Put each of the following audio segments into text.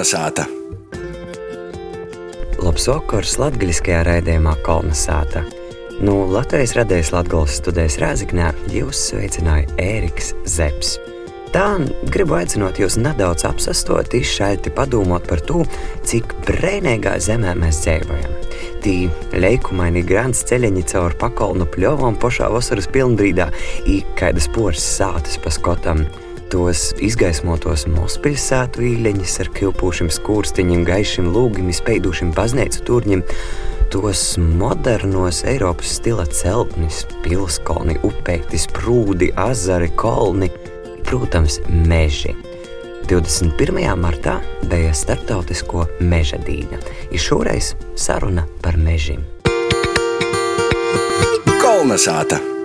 Kolnesāta! Labs vakars latgaļiskajā raidījumā Kolnesāta. No nu, Latvijas radējas Latgales studijas Rēziknē jūs sveicināja Ēriks Zepsi. Tā gribu aicināt jūs nedaudz apsastot, izšaiti padomāt par to, cik brēnīgā zemē mēs dzīvojam. Tī leikumaini grāns ceļiņi caur pakalnu pļovam pašā vasaras pilnbrīdā, ik kaidas poras sātas pa skotam – tos izgaismotos Mospilsētu īleņus ar kilpūšiem skūrstiņiem, gaišiem lūgiem, speidušiem baznīcu turņiem, tos modernos Eiropas stila celtnis, pilskolni, upeikti, sprūdi, azari, kolni, protams, meži. 21. martā bija starptautisko meža dīna, ir šoreiz saruna par mežiem. Kolnesāta!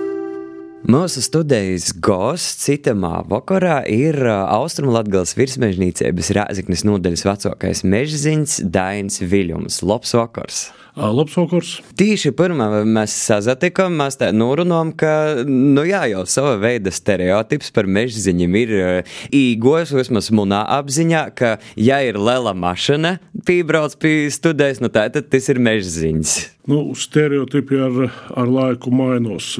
Mūsu studijas gosts citamā vakarā ir Austrumlatgales virsmežnīcības Rāziknes nodaļas vecākais mežziņš Dainis Viļums. Labs vakars! Labs vakars! Tīši pirmā mēs sazatikām, mēs tā norunājām, ka, nu jā, jau sava veida stereotips par mežziņiem ir īgos, vismaz munā apziņā, ka, ja ir lela mašana pībrauc pie studijas, nu tā tad tas ir mežziņš. Nu, stereotipi ar, ar laiku mainos.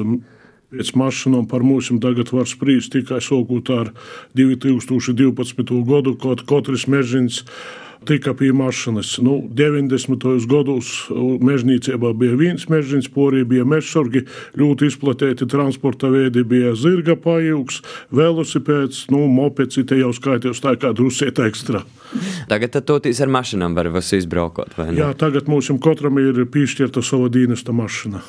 Pēc mašīnām par mums tagad var spriest tikai sākot ar 2012. gadu, kad katrs mežģīns tika pie mašīnas. Nu, 90. gados mežģīnībā bija viens mežģīns, porī bija mežsorgi, ļoti izplatīti transporta veidi, bija zirga pajūgs, velosipēds, nu, mopeds, te jau skaitījos tā kā drusiet ekstra. Tagad toties ar mašīnām var visu izbraukot, vai ne? Jā, tagad mums katram ir piešķirta sava dienesta mašīna.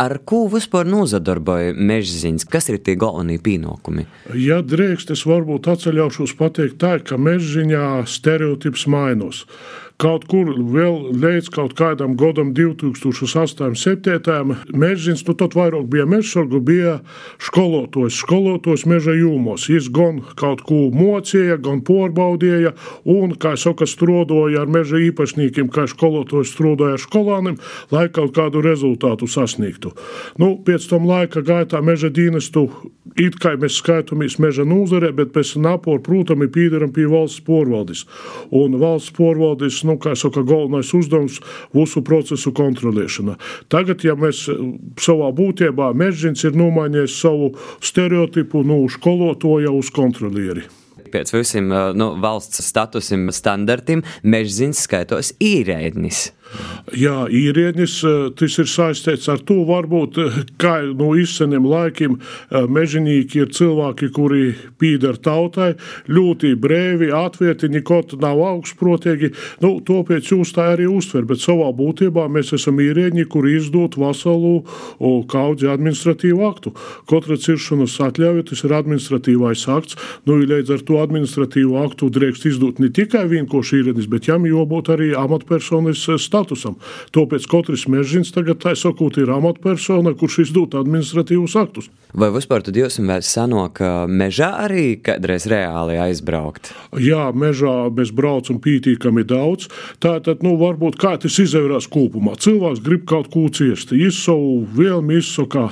Ar ko vispār nozadarboja mežziņas? Kas ir tie galvenie pienākumi? Ja drīkst, es varbūt atceļaušos pateikt tā, ka mežziņā stereotips mainos kaut kur vēl līdz kaut kādam gadam, 2008, 2007. Mežģins, nu tad vairāk bija mežsargu, bija skolotājs, skolotājs meža jūmos. Viņš gan kaut ko mocīja, gan porbaudīja, un, kā saka, strādāja ar meža īpašniekiem, kā skolotājs strādāja ar skolāniem, lai kaut kādu rezultātu sasniegtu. Nu, pēc tam laika gaitā meža dienestu, it kā mēs skaitāmies meža nozarē, bet pēc naporu, protams, pīderam pie valsts porvaldes. Un valsts porvaldes, nu, kā saka, galvenais uzdevums visu procesu kontrolēšana. Tagad, ja mēs eh, savā būtībā mežģins ir nomainījis savu stereotipu no nu, skolotāja uz kontrolieri pēc visiem eh, nu, valsts statusiem, standartiem, mežģins skaitos īrēdnis. Jā, īrienis tas ir saistīts ar to, varbūt, kā no izseniem laikiem mežģīnīki ir cilvēki, kuri pīdar tautai, ļoti brēvi, atvērti, nekot nav augstprotīgi. Nu, tāpēc jūs tā arī uztver, bet savā būtībā mēs esam īrieņi, kuri izdot veselu kaudzi administratīvu aktu. Katra ciršanas atļauja, tas ir administratīvais akts, nu, līdz ar to administratīvu aktu drīkst izdot ne tikai vienkārši īrienis, bet jām jābūt arī amatpersonas statusam statusam. Tāpēc katrs mežģīns tagad, tā sakot, ir amatpersona, kurš izdod administratīvus aktus. Vai vispār tad jūs esat sanāk mežā arī kādreiz reāli aizbraukt? Jā, mežā mēs braucam pītīkami daudz. Tātad, nu, varbūt kā tas izvērās kopumā. Cilvēks grib kaut ko ciest, izsavu vēlmi izsaka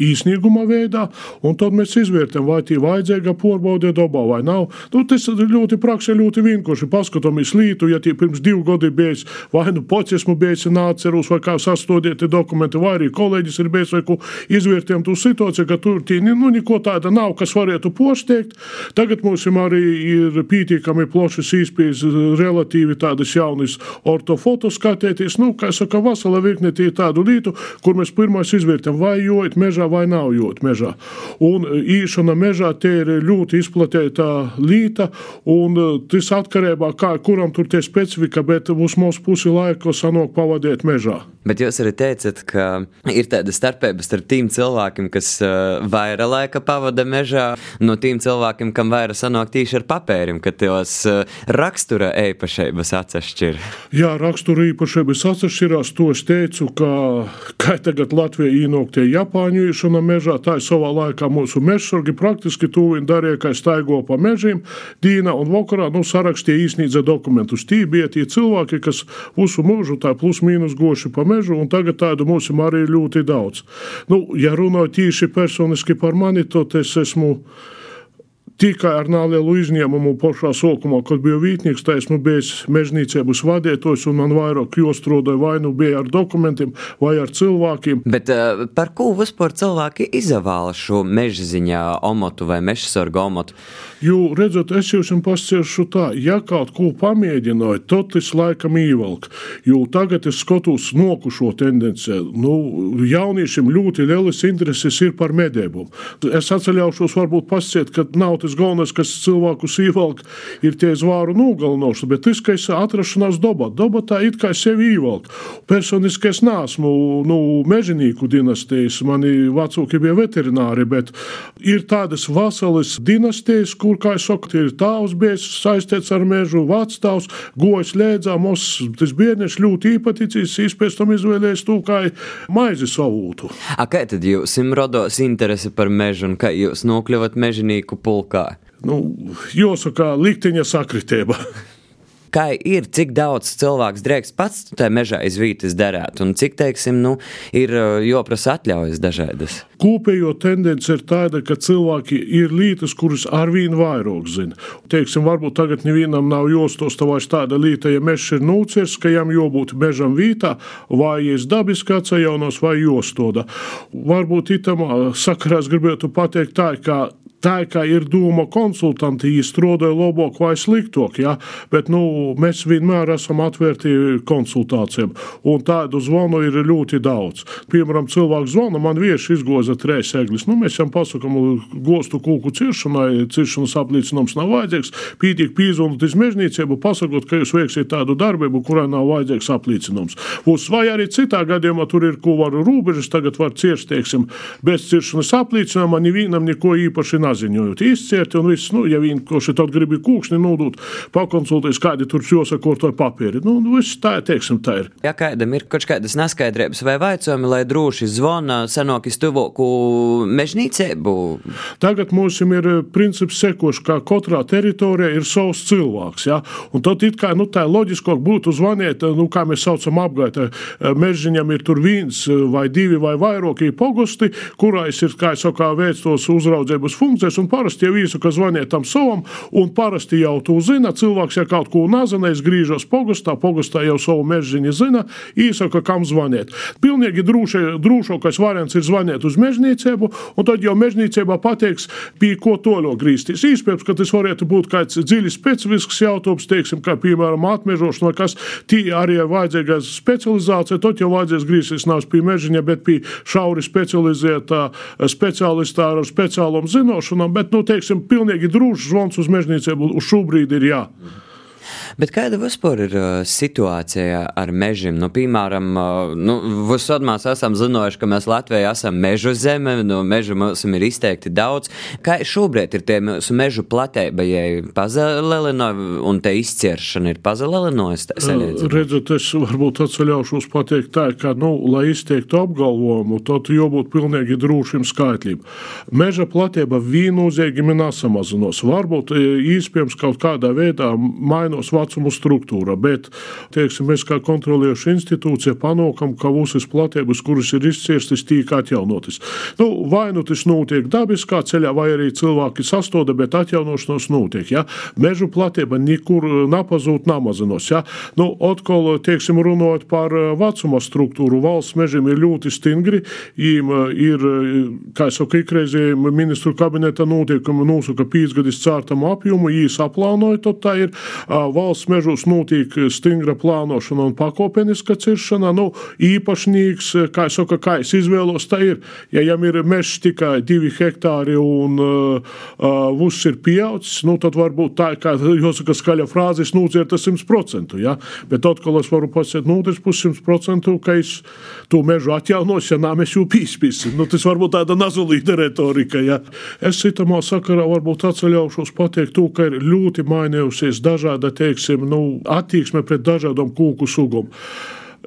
īsnīguma veidā, un tad mēs izvērtējam, vai tie vajadzīga porbaudē dabā vai nav. Nu, tas ir ļoti praksē, ļoti vienkārši. Paskatāmies lītu, ja tie pirms divu gadu bijis, vai nu pats esmu bijis nācerus, vai kā sastodieti dokumenti, vai arī kolēģis ir bijis, vai ko izvērtējam tu situāciju, ka tur tie, nu, neko tāda nav, kas varētu pošteikt. Tagad mums arī ir pītīkami plašas īspējas relatīvi tādas jaunas ortofoto skatēties, nu, kā saka, vasala virkne tie tādu lītu, kur mēs pirmais izvērtējam, vai jojot mežā mežā vai nav jūt mežā. Un e, īšana mežā tie ir ļoti izplatīta līta, un e, tas atkarībā kā kuram tur tie specifika, bet uz mūsu pusi laika sanāk pavadīt mežā. Bet jūs arī teicat, ka ir tāda starpība starp tiem cilvēkiem, kas uh, vairāk laika pavada mežā, no tiem cilvēkiem, kam vairāk sanāk tīši ar papērim, ka tos rakstura īpašības atšķir. Jā, rakstura īpašības atšķirās. To es teicu, ka kā tagad Latvija ienāktie Japāņu iešana mežā, tā ir savā laikā mūsu mežsargi praktiski tūlīt darīja, ka staigo pa mežiem, dīna un vakarā nu, sarakstīja īsnīdza dokumentus. Tī bija tie cilvēki, kas visu mūžu tā plus mīnus goši pa mežu, un tagad tādu mums arī ir ļoti daudz. Nu, ja runājot tīši personiski par mani, tad es esmu tikai ar nelielu izņēmumu pašā sākumā, kad biju vītnieks, tā esmu bijis mežnīcības vadītājs, un man vairāk jostrodoja vai nu bija ar dokumentiem, vai ar cilvēkiem. Bet uh, par ko vispār cilvēki izvēlas šo meža ziņā omotu vai meža sorgu omotu? Jo, redzot, es jums pastāstīšu tā, ja kaut ko pamēģināju, tad tas laikam ievelk. Jo tagad es skatos nokušo tendenci. Nu, jauniešiem ļoti lielas intereses ir par medībām. Es atceļaušos varbūt pasciet, ka nav tas galvenais, kas cilvēkus ievelk, ir tie zvāru nogalinošana, bet tas, ka es atrašanās dabā, dabā tā it kā sevi ievelk. Personiski es neesmu nu, mežonīku dinastijas, mani vecāki bija veterināri, bet ir tādas vasaras dinastijas, kur, kā es saku, ir tāvs bijis saistīts ar mežu, vectāvs, gojas lēdzā, mums tas bērniņš ļoti īpatīcīs, īspēc tam izvēlējies to kā maizi savūtu. A, kā tad jūs rodos interesi par mežu un kā jūs nokļuvat mežonīku pulkā? Kā? Nu, jāsaka, likteņa sakritība. kā ir, cik daudz cilvēks drīkst pats tajā mežā izvītis darīt, un cik, teiksim, nu, ir joprasa atļaujas dažādas. Kopējo tendence ir tāda, ka cilvēki ir lietas, kuras arvien vairāk zina. Teiksim, varbūt tagad nevienam nav jostos tā vairs tāda lieta, ja mežs ir nūcirs, ka jām jābūt mežam vītā, vai es dabiski atsajaunos, vai jostoda. Varbūt itamā sakarā es gribētu pateikt tā, ka tā kā ir doma konsultanti, izstrādāja labāk vai sliktāk, ja? bet nu, mēs vienmēr esam atvērti konsultācijām, un tādu zvanu ir ļoti daudz. Piemēram, cilvēks zvana, man vieši izgoza trīs eglis. Nu, mēs viņam pasakām, gostu kūku ciršanai, ciršanas apliecinājums nav vajadzīgs, pītīgi pīzonot iz mežnīcību, pasakot, ka jūs veiksiet tādu darbību, kurai nav vajadzīgs apliecinājums. Uz vai arī citā gadījumā tur ir ko varu robežas, tagad var cirst, teiksim, bez ciršanas apliecinājuma, nevienam neko īpaši nav paziņojot, izcieti, un viss, nu, ja viņi kaut šeit grib kūkšņi nodot, pakonsultēs, kādi tur jāsako ar papīri. Nu, viss tā, teiksim, tā ir. Ja kādam ir kaut kādas neskaidrības vai vaicojumi, lai droši zvana senāk iz tuvoku mežnīcību? Tagad mums ir eh, princips sekošs, ka katrā teritorijā ir savs cilvēks, ja? un tad it kā, nu, tā loģiskāk būtu zvanīt, nu, kā mēs saucam apgaita, eh, mežiņam ir tur viens eh, vai divi vai vairākie pogusti, kurās ir, kā es saku, veids tos uzraudzības funkcijas, un parasti jau īsu, ka zvaniet tam savam, un parasti jau to zina. Cilvēks, ja kaut ko nezina, es griežos pogastā, pogastā jau savu mežģiņu zina, īsaka, kam zvaniet. Pilnīgi drošākais variants ir zvanīt uz mežģīcību, un tad jau mežģīcībā pateiks, pie ko toļo grīsties. Īspējams, ka tas varētu būt kāds dziļi specifisks jautājums, teiksim, kā piemēram atmežošana, kas tī arī ir vajadzīga specializācija, tad jau vajadzēs grīsties nav pie mežģiņa, bet pie šauri specializētā speciālistā ar speciālām zinošanām zināšanām, bet, nu, teiksim, pilnīgi drošs zvans uz mežģīcību uz šobrīd ir jā. Mhm. Bet kāda vispār ir uh, situācija ar mežiem? Nu, piemēram, uh, nu, visur mēs esam zinājuši, ka mēs Latvijā esam meža zeme, no nu, meža mums ir izteikti daudz. Kā šobrīd ir tie mūsu mežu platība, ja pazalelino un te izcieršana ir pazalelinojas? Redzat, es varbūt atceļaušos pateikt tā, ka, nu, lai izteiktu apgalvojumu, tad jābūt pilnīgi drošiem skaitļiem. Meža platība viennozīmīgi nesamazinos. Varbūt īspējams kaut kādā veidā mainos vecuma struktūra, bet teiksim, mēs kā kontroliešu institūcija panākam, ka visas platības, kuras ir izcirstas, tiek atjaunotas. Nu, vai nu tas notiek dabiskā ceļā, vai arī cilvēki sastoda, bet atjaunošanos notiek. Ja? Mežu platība nekur nepazūd, namazinos. Ja? Nu, atkal, teiksim, runājot par eh, vecuma struktūru, valsts mežiem ir ļoti stingri. Eh, ir, eh, kā jau saka, ikreizēji ministru kabineta notiekumi nosaka pīzgadis cārtam apjomu, īsi aplānoja, tad tā ir valsts mežos notiek stingra plānošana un pakopeniska ciršana. Nu, īpašnieks, kā es saku, kā es izvēlos, tā ir. Ja jam ir mežs tikai divi hektāri un uh, viss ir pieaudzis, nu, tad varbūt tā, kā jāsaka, skaļa frāzes, nūdzirta 100%. Ja? Bet atkal es varu pasēt, nu, tas būs 100%, ka es to mežu atjaunos, ja nā, mēs jau pīspīsim. Nu, tas varbūt tāda nazulīta retorika. Ja? Es citamā sakarā varbūt atceļaušos pateikt to, ka ir ļoti mainījusies dažāda teiksim, nu, attieksme pret dažādām kūku sugām.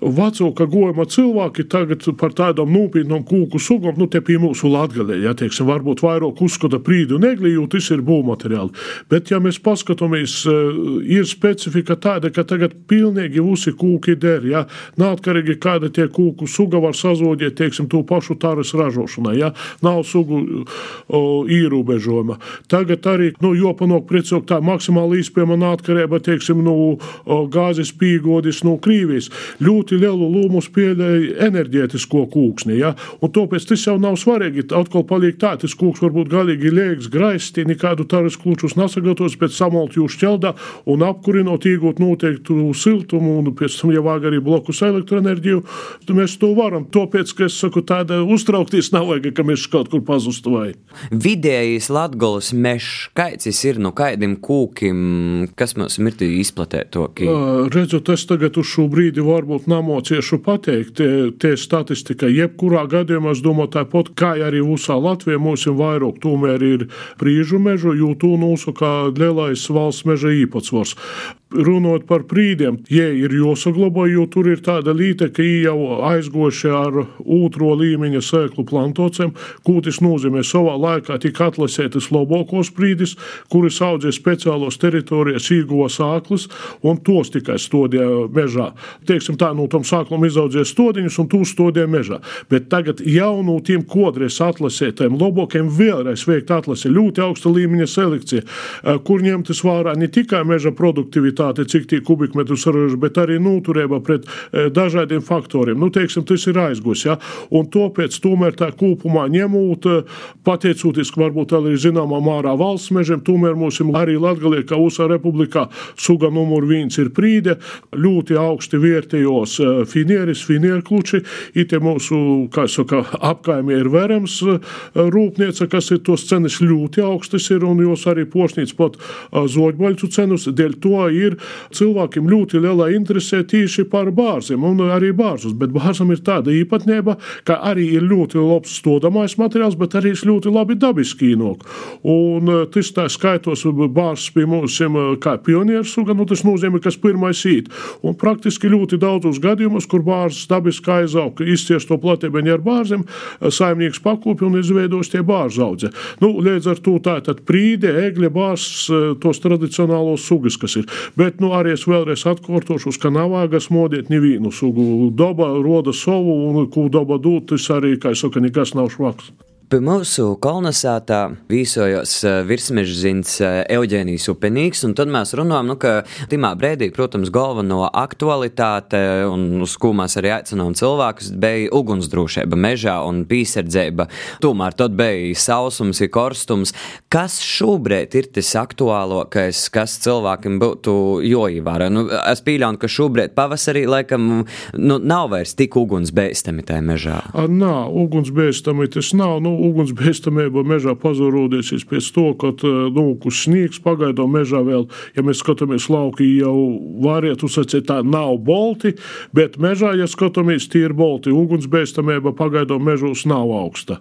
Vecāka gojuma cilvēki tagad par tādām nopietnām kūku sugām, nu, te pie mūsu latgaļē, ja, teiksim, varbūt vairāk uzskata prīdu un egli, jo tas ir būvmateriāli. Bet, ja mēs paskatāmies, eh, ir specifika tāda, ka tagad pilnīgi visi kūki der, ja, neatkarīgi kāda tie kūku suga var sazodīt, teiksim, to pašu tāras ražošanai, ja, nav sugu o, ierobežojuma. Tagad arī, nu, jopanok precok tā maksimāli īspējama neatkarība, teiksim, no nu, gāzes pīgodis no Krīvijas. Ļoti ļoti lielu lomu spēlēja enerģētisko kūksni. Ja? Un tāpēc tas jau nav svarīgi. Atkal paliek tā, tas kūks var būt galīgi liekas, graisti, nekādu taras klučus nesagatavos, bet samalt jūs ķeldā un apkurinot, iegūt noteiktu siltumu un pēc tam jau vāg arī blokus elektroenerģiju. Mēs to varam. Tāpēc, ka es saku, tāda uztraukties nav vajag, ka mēs kaut kur pazustu vai. Vidējais latgolas mešs, kāds ir no kaidim kūkim, kas mums ir izplatītākie? Redzot, es tagad uz šo brīdi varbūt nav namociešu pateikt, tie, statistika, jebkurā gadījumā, es domāju, tāpat kā arī visā Latvijā mums ir vairāk, tomēr ir brīžu mežu, jo tu nosaka lielais valsts meža īpatsvars runāt par prīdiem, ja ir jāsaglabā, jo tur ir tāda līte, ka jau aizgoši ar otro līmeņa sēklu plantocēm, ko tas nozīmē savā laikā tika atlasētas labākos prīdis, kuris audzē speciālos teritorijās īgo sāklis, un tos tikai stodīja mežā. Teiksim tā, no tam sāklam izaudzēja stodiņus, un tu stodīja mežā. Bet tagad jau no tiem kodreiz atlasētiem labākiem vēlreiz veikt atlasi ļoti augsta līmeņa selekcija, kur ņemtas vērā ne tikai meža produktivitāte, efektivitāte, cik tie kubikmetri saražo, bet arī noturība pret e, dažādiem faktoriem. Nu, teiksim, tas ir aizgūs. Ja? Un tāpēc tomēr tā kopumā ņemot, e, pateicoties varbūt arī zināmā mārā valsts mežiem, tomēr mums ir arī Latgalē, ka USA republikā suga numur viens ir prīde, ļoti augsti vērtējos e, finieris, finierkluči, ite mūsu, kā saka, apkaimie ir verams rūpnieca, kas ir tos cenas ļoti augstas ir, un jūs arī pošnīts pat zoģbaļcu cenus, dēļ to ir ir cilvēkiem ļoti liela interese tieši par bārziem un arī bārzus. Bet bārzam ir tāda īpatnība, ka arī ir ļoti labs stodamais materiāls, bet arī ļoti labi dabiski īnok. Un eh, tas tā skaitos bārzs pie mums eh, kā pionieru suga, nu tas nozīmē, kas pirmais īt. Un praktiski ļoti daudzos gadījumos, kur bārzs dabiski aizaug, izcies to platēbeņu ar bārziem, eh, saimnieks pakūpi un izveidos tie bārzaudze. Nu, līdz ar to tā tad prīde, egļa, bārzs, tos tradicionālos sugas, kas ir. Bet nu, arī es vēlreiz atkārtošu, ka nav vāgas modiet nevienu sugu. Daba roda savu, un ko daba dūt, tas arī, kā es saku, nekas nav švaks. Pie mūsu kolonizētā vīsojos eh, virsmežzins eh, Euģēnijas upenīgs, un tad mēs runājam, nu, ka timā brēdī, protams, galveno aktualitāte, un uz ko mēs arī aicinām cilvēkus, bija ugunsdrošība mežā un pīsardzība. Tomēr tad bija sausums, ir korstums. Kas šobrīd ir tas aktuālākais, kas cilvēkiem būtu joīvāra? Nu, es pīļauju, ka šobrīd pavasarī laikam nu, nav vairs tik ugunsbēstami tajā mežā. Nā, ugunsbēstami tas nav. Nu, ugunsbēstamība mežā pazudīsies pēc to, ka nu, sniegs pagaidām mežā vēl, ja mēs skatāmies lauki, jau variet uzsacīt, tā nav bolti, bet mežā, ja skatāmies, tie ir bolti. Ugunsbēstamība pagaidām mežos nav augsta.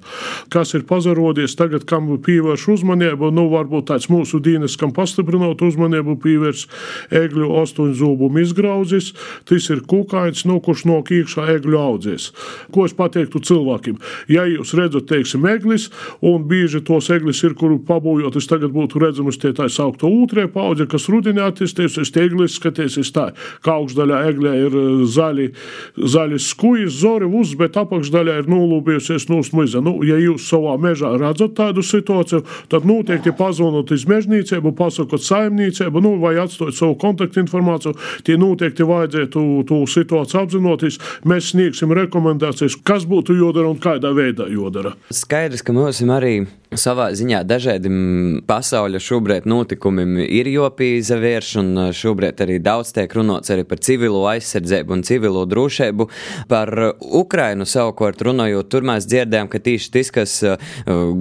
Kas ir pazudījis tagad, kam pievērš uzmanību, nu, varbūt tāds mūsu dienas, kam pastiprinot uzmanību, pievērš egļu astoņu zūbumu izgraudzis, tas ir kukainis, no kurš no iekšā egļu audzēs. Ko es pateiktu cilvēkiem? Ja jūs redzat, teiksim, eglis, un bieži tos eglis ir, kuru pabūjoties tagad būtu redzams tie tā saukta ūtrē paudze, kas rudenī attīstīsies, tie eglis skatīsies tā, kā augšdaļā eglē ir eh, zaļi, zaļi skujas, zori uz, bet apakšdaļā ir nolūbījusies nūstmiza. Nu, ja jūs savā mežā redzat tādu situāciju, tad noteikti pazvanot iz mežnīcību, pasakot saimniecību, nu, vai atstāt savu kontaktinformāciju, tie noteikti vajadzētu to situāciju apzinoties. Mēs sniegsim rekomendācijas, kas būtu jodara un kādā veidā jodara. Skaidrs, ka mums arī savā ziņā dažādiem pasaules šobrīd notikumiem ir jopīza vērš, un šobrīd arī daudz tiek runāts arī par civilo aizsardzību un civilo drošību. Par Ukrainu savukārt runājot, tur mēs dzirdējām, ka tieši tas, kas uh,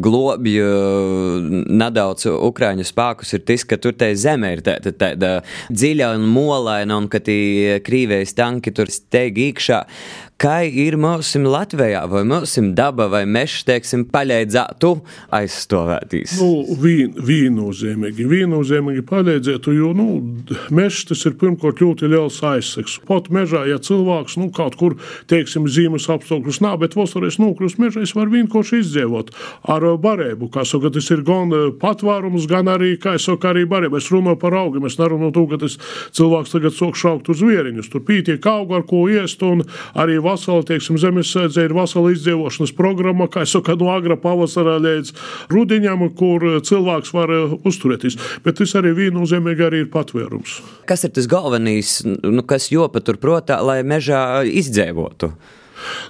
globj uh, nedaudz Ukraiņu spēkus, ir tas, ka tur tai zeme ir tāda tā, tā, dziļa un molaina, un ka tie krīvējas tanki tur steig iekšā. Kā ir mūsu Latvijā, vai mūsu daba vai mežs, teiksim, palīdzētu aizstāvētīs? Nu, vien, viennozīmīgi, viennozīmīgi palīdzētu, jo, nu, mežs tas ir pirmkārt ļoti liels aizseks. Pat mežā, ja cilvēks, nu, kaut kur, teiksim, zīmes apstākļus nav, bet vasarēs nokrust mežā, es varu vienkārši izdzīvot ar barību, kā saka, tas ir gan patvērums, gan arī, kā es saku, arī barība. Es runāju par augiem, es nerunāju to, ka tas cilvēks tagad sok šaukt uz vieriņus. Tur pītiek auga, ar ko iest, un arī vasarā, teiksim, zemesēdzē ir vasarā izdzīvošanas programma, kā es saku, no agra pavasarā līdz rudiņam, kur cilvēks var uzturēties. Bet tas arī viennozīmīgi arī ir patvērums. Kas ir tas galvenais, nu, kas jopatur prātā, lai mežā izdzīvotu?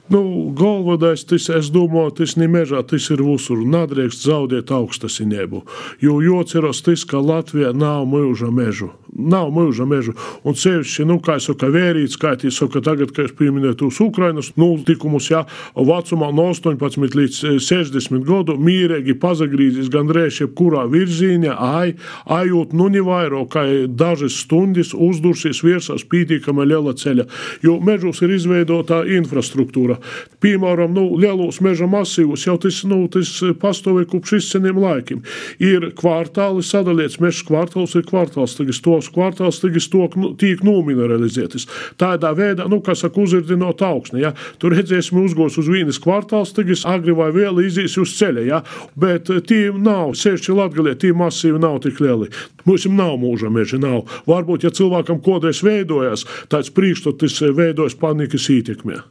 Nu, galvenais, tas, es domāju, tas ne mežā, tas ir visur. Nedrīkst zaudēt augstasinību. Jo jāatcerās tas, ka Latvijā nav mūža mežu. Nav mūža mežu. Un sevišķi, nu, kā es saku, vērīts, kā es saku, tagad, kad es pieminēju tos Ukrainas nultikumus, jā, vecumā no 18 līdz 60 gadu mīrīgi pazagrīzis gandrīz jebkurā virzienā, ai, ajūt nu nevairo, kā dažas stundas uzdursies virsās pītīkama liela ceļa. Jo mežos ir izveidota infrastruktūra. Piemēram, nu, lielos meža masīvus jau tas, nu, tas pastāvēja kopš izceniem laikiem. Ir kvartāli sadalīts, meža kvartāls ir kvartāls, tagad tos kvartāls tagad tok, nu, tiek nomineralizētas. Tādā veidā, nu, kā saka, uzirdinot augsni, ja? tur redzēsim uzgos uz vienas kvartāls, tagad agri vai vēl izies uz ceļa, ja? bet tie nav, sevišķi Latgalē, tie masīvi nav tik lieli. Mums nav mūža meža, nav. Varbūt, ja cilvēkam kodreiz veidojas, tāds priekšstats veidojas panikas ietekmē.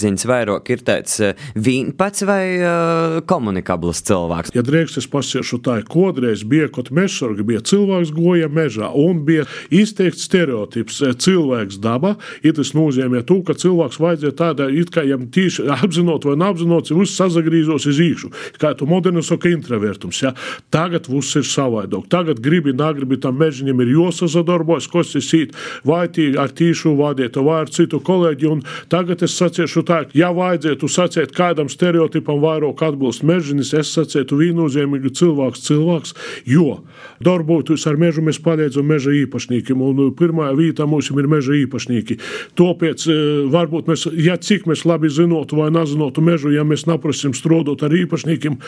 Mežziņas vairāk ir tāds vienpats vai uh, komunikabls cilvēks. Ja drīkst, es pasiešu tā, kodreiz bija kaut mežsargi, bija cilvēks goja mežā un bija izteikts stereotips cilvēks daba, ja tas nozīmē to, ka cilvēks vajadzēja tādā, it kā jam tīši apzinot vai neapzinot, viss sazagrīzos iz īkšu, kā tu moderni saka introvertums, ja? Tagad viss ir savādāk, tagad gribi nāk agribi tam mežģiņam ir jāsadarbojas, kas ir sīt, vai tī ar tīšu vadītu, vai ar citu kolēģi. Un tagad es sacīšu tā, ja vajadzētu sacīt kādam stereotipam vairāk atbilst mežģinis, es sacītu viennozīmīgi cilvēks, cilvēks, jo darboties ar mežu mēs palīdzam meža īpašniekiem, un pirmā vietā mums ir meža īpašnieki. Tāpēc varbūt mēs, ja cik mēs labi zinotu vai nezinotu mežu, ja mēs neprasim strādāt ar īpašniekiem,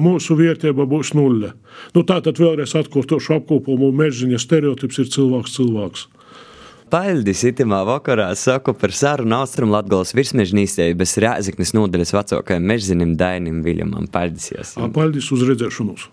mūsu vērtība būs nulle. Nu, tā tad vēlreiz atkārtošu apkopumu mežģiņa stereotips ir cilvēks cilvēks. Paļģis itimā vakarā saku par sarunu Austrum Latgales virsmežnīstības Rēziknes nodaļas vecākajam mežzinim Dainim Viļamam. Paļģis, Paļģis uz redzēšanos!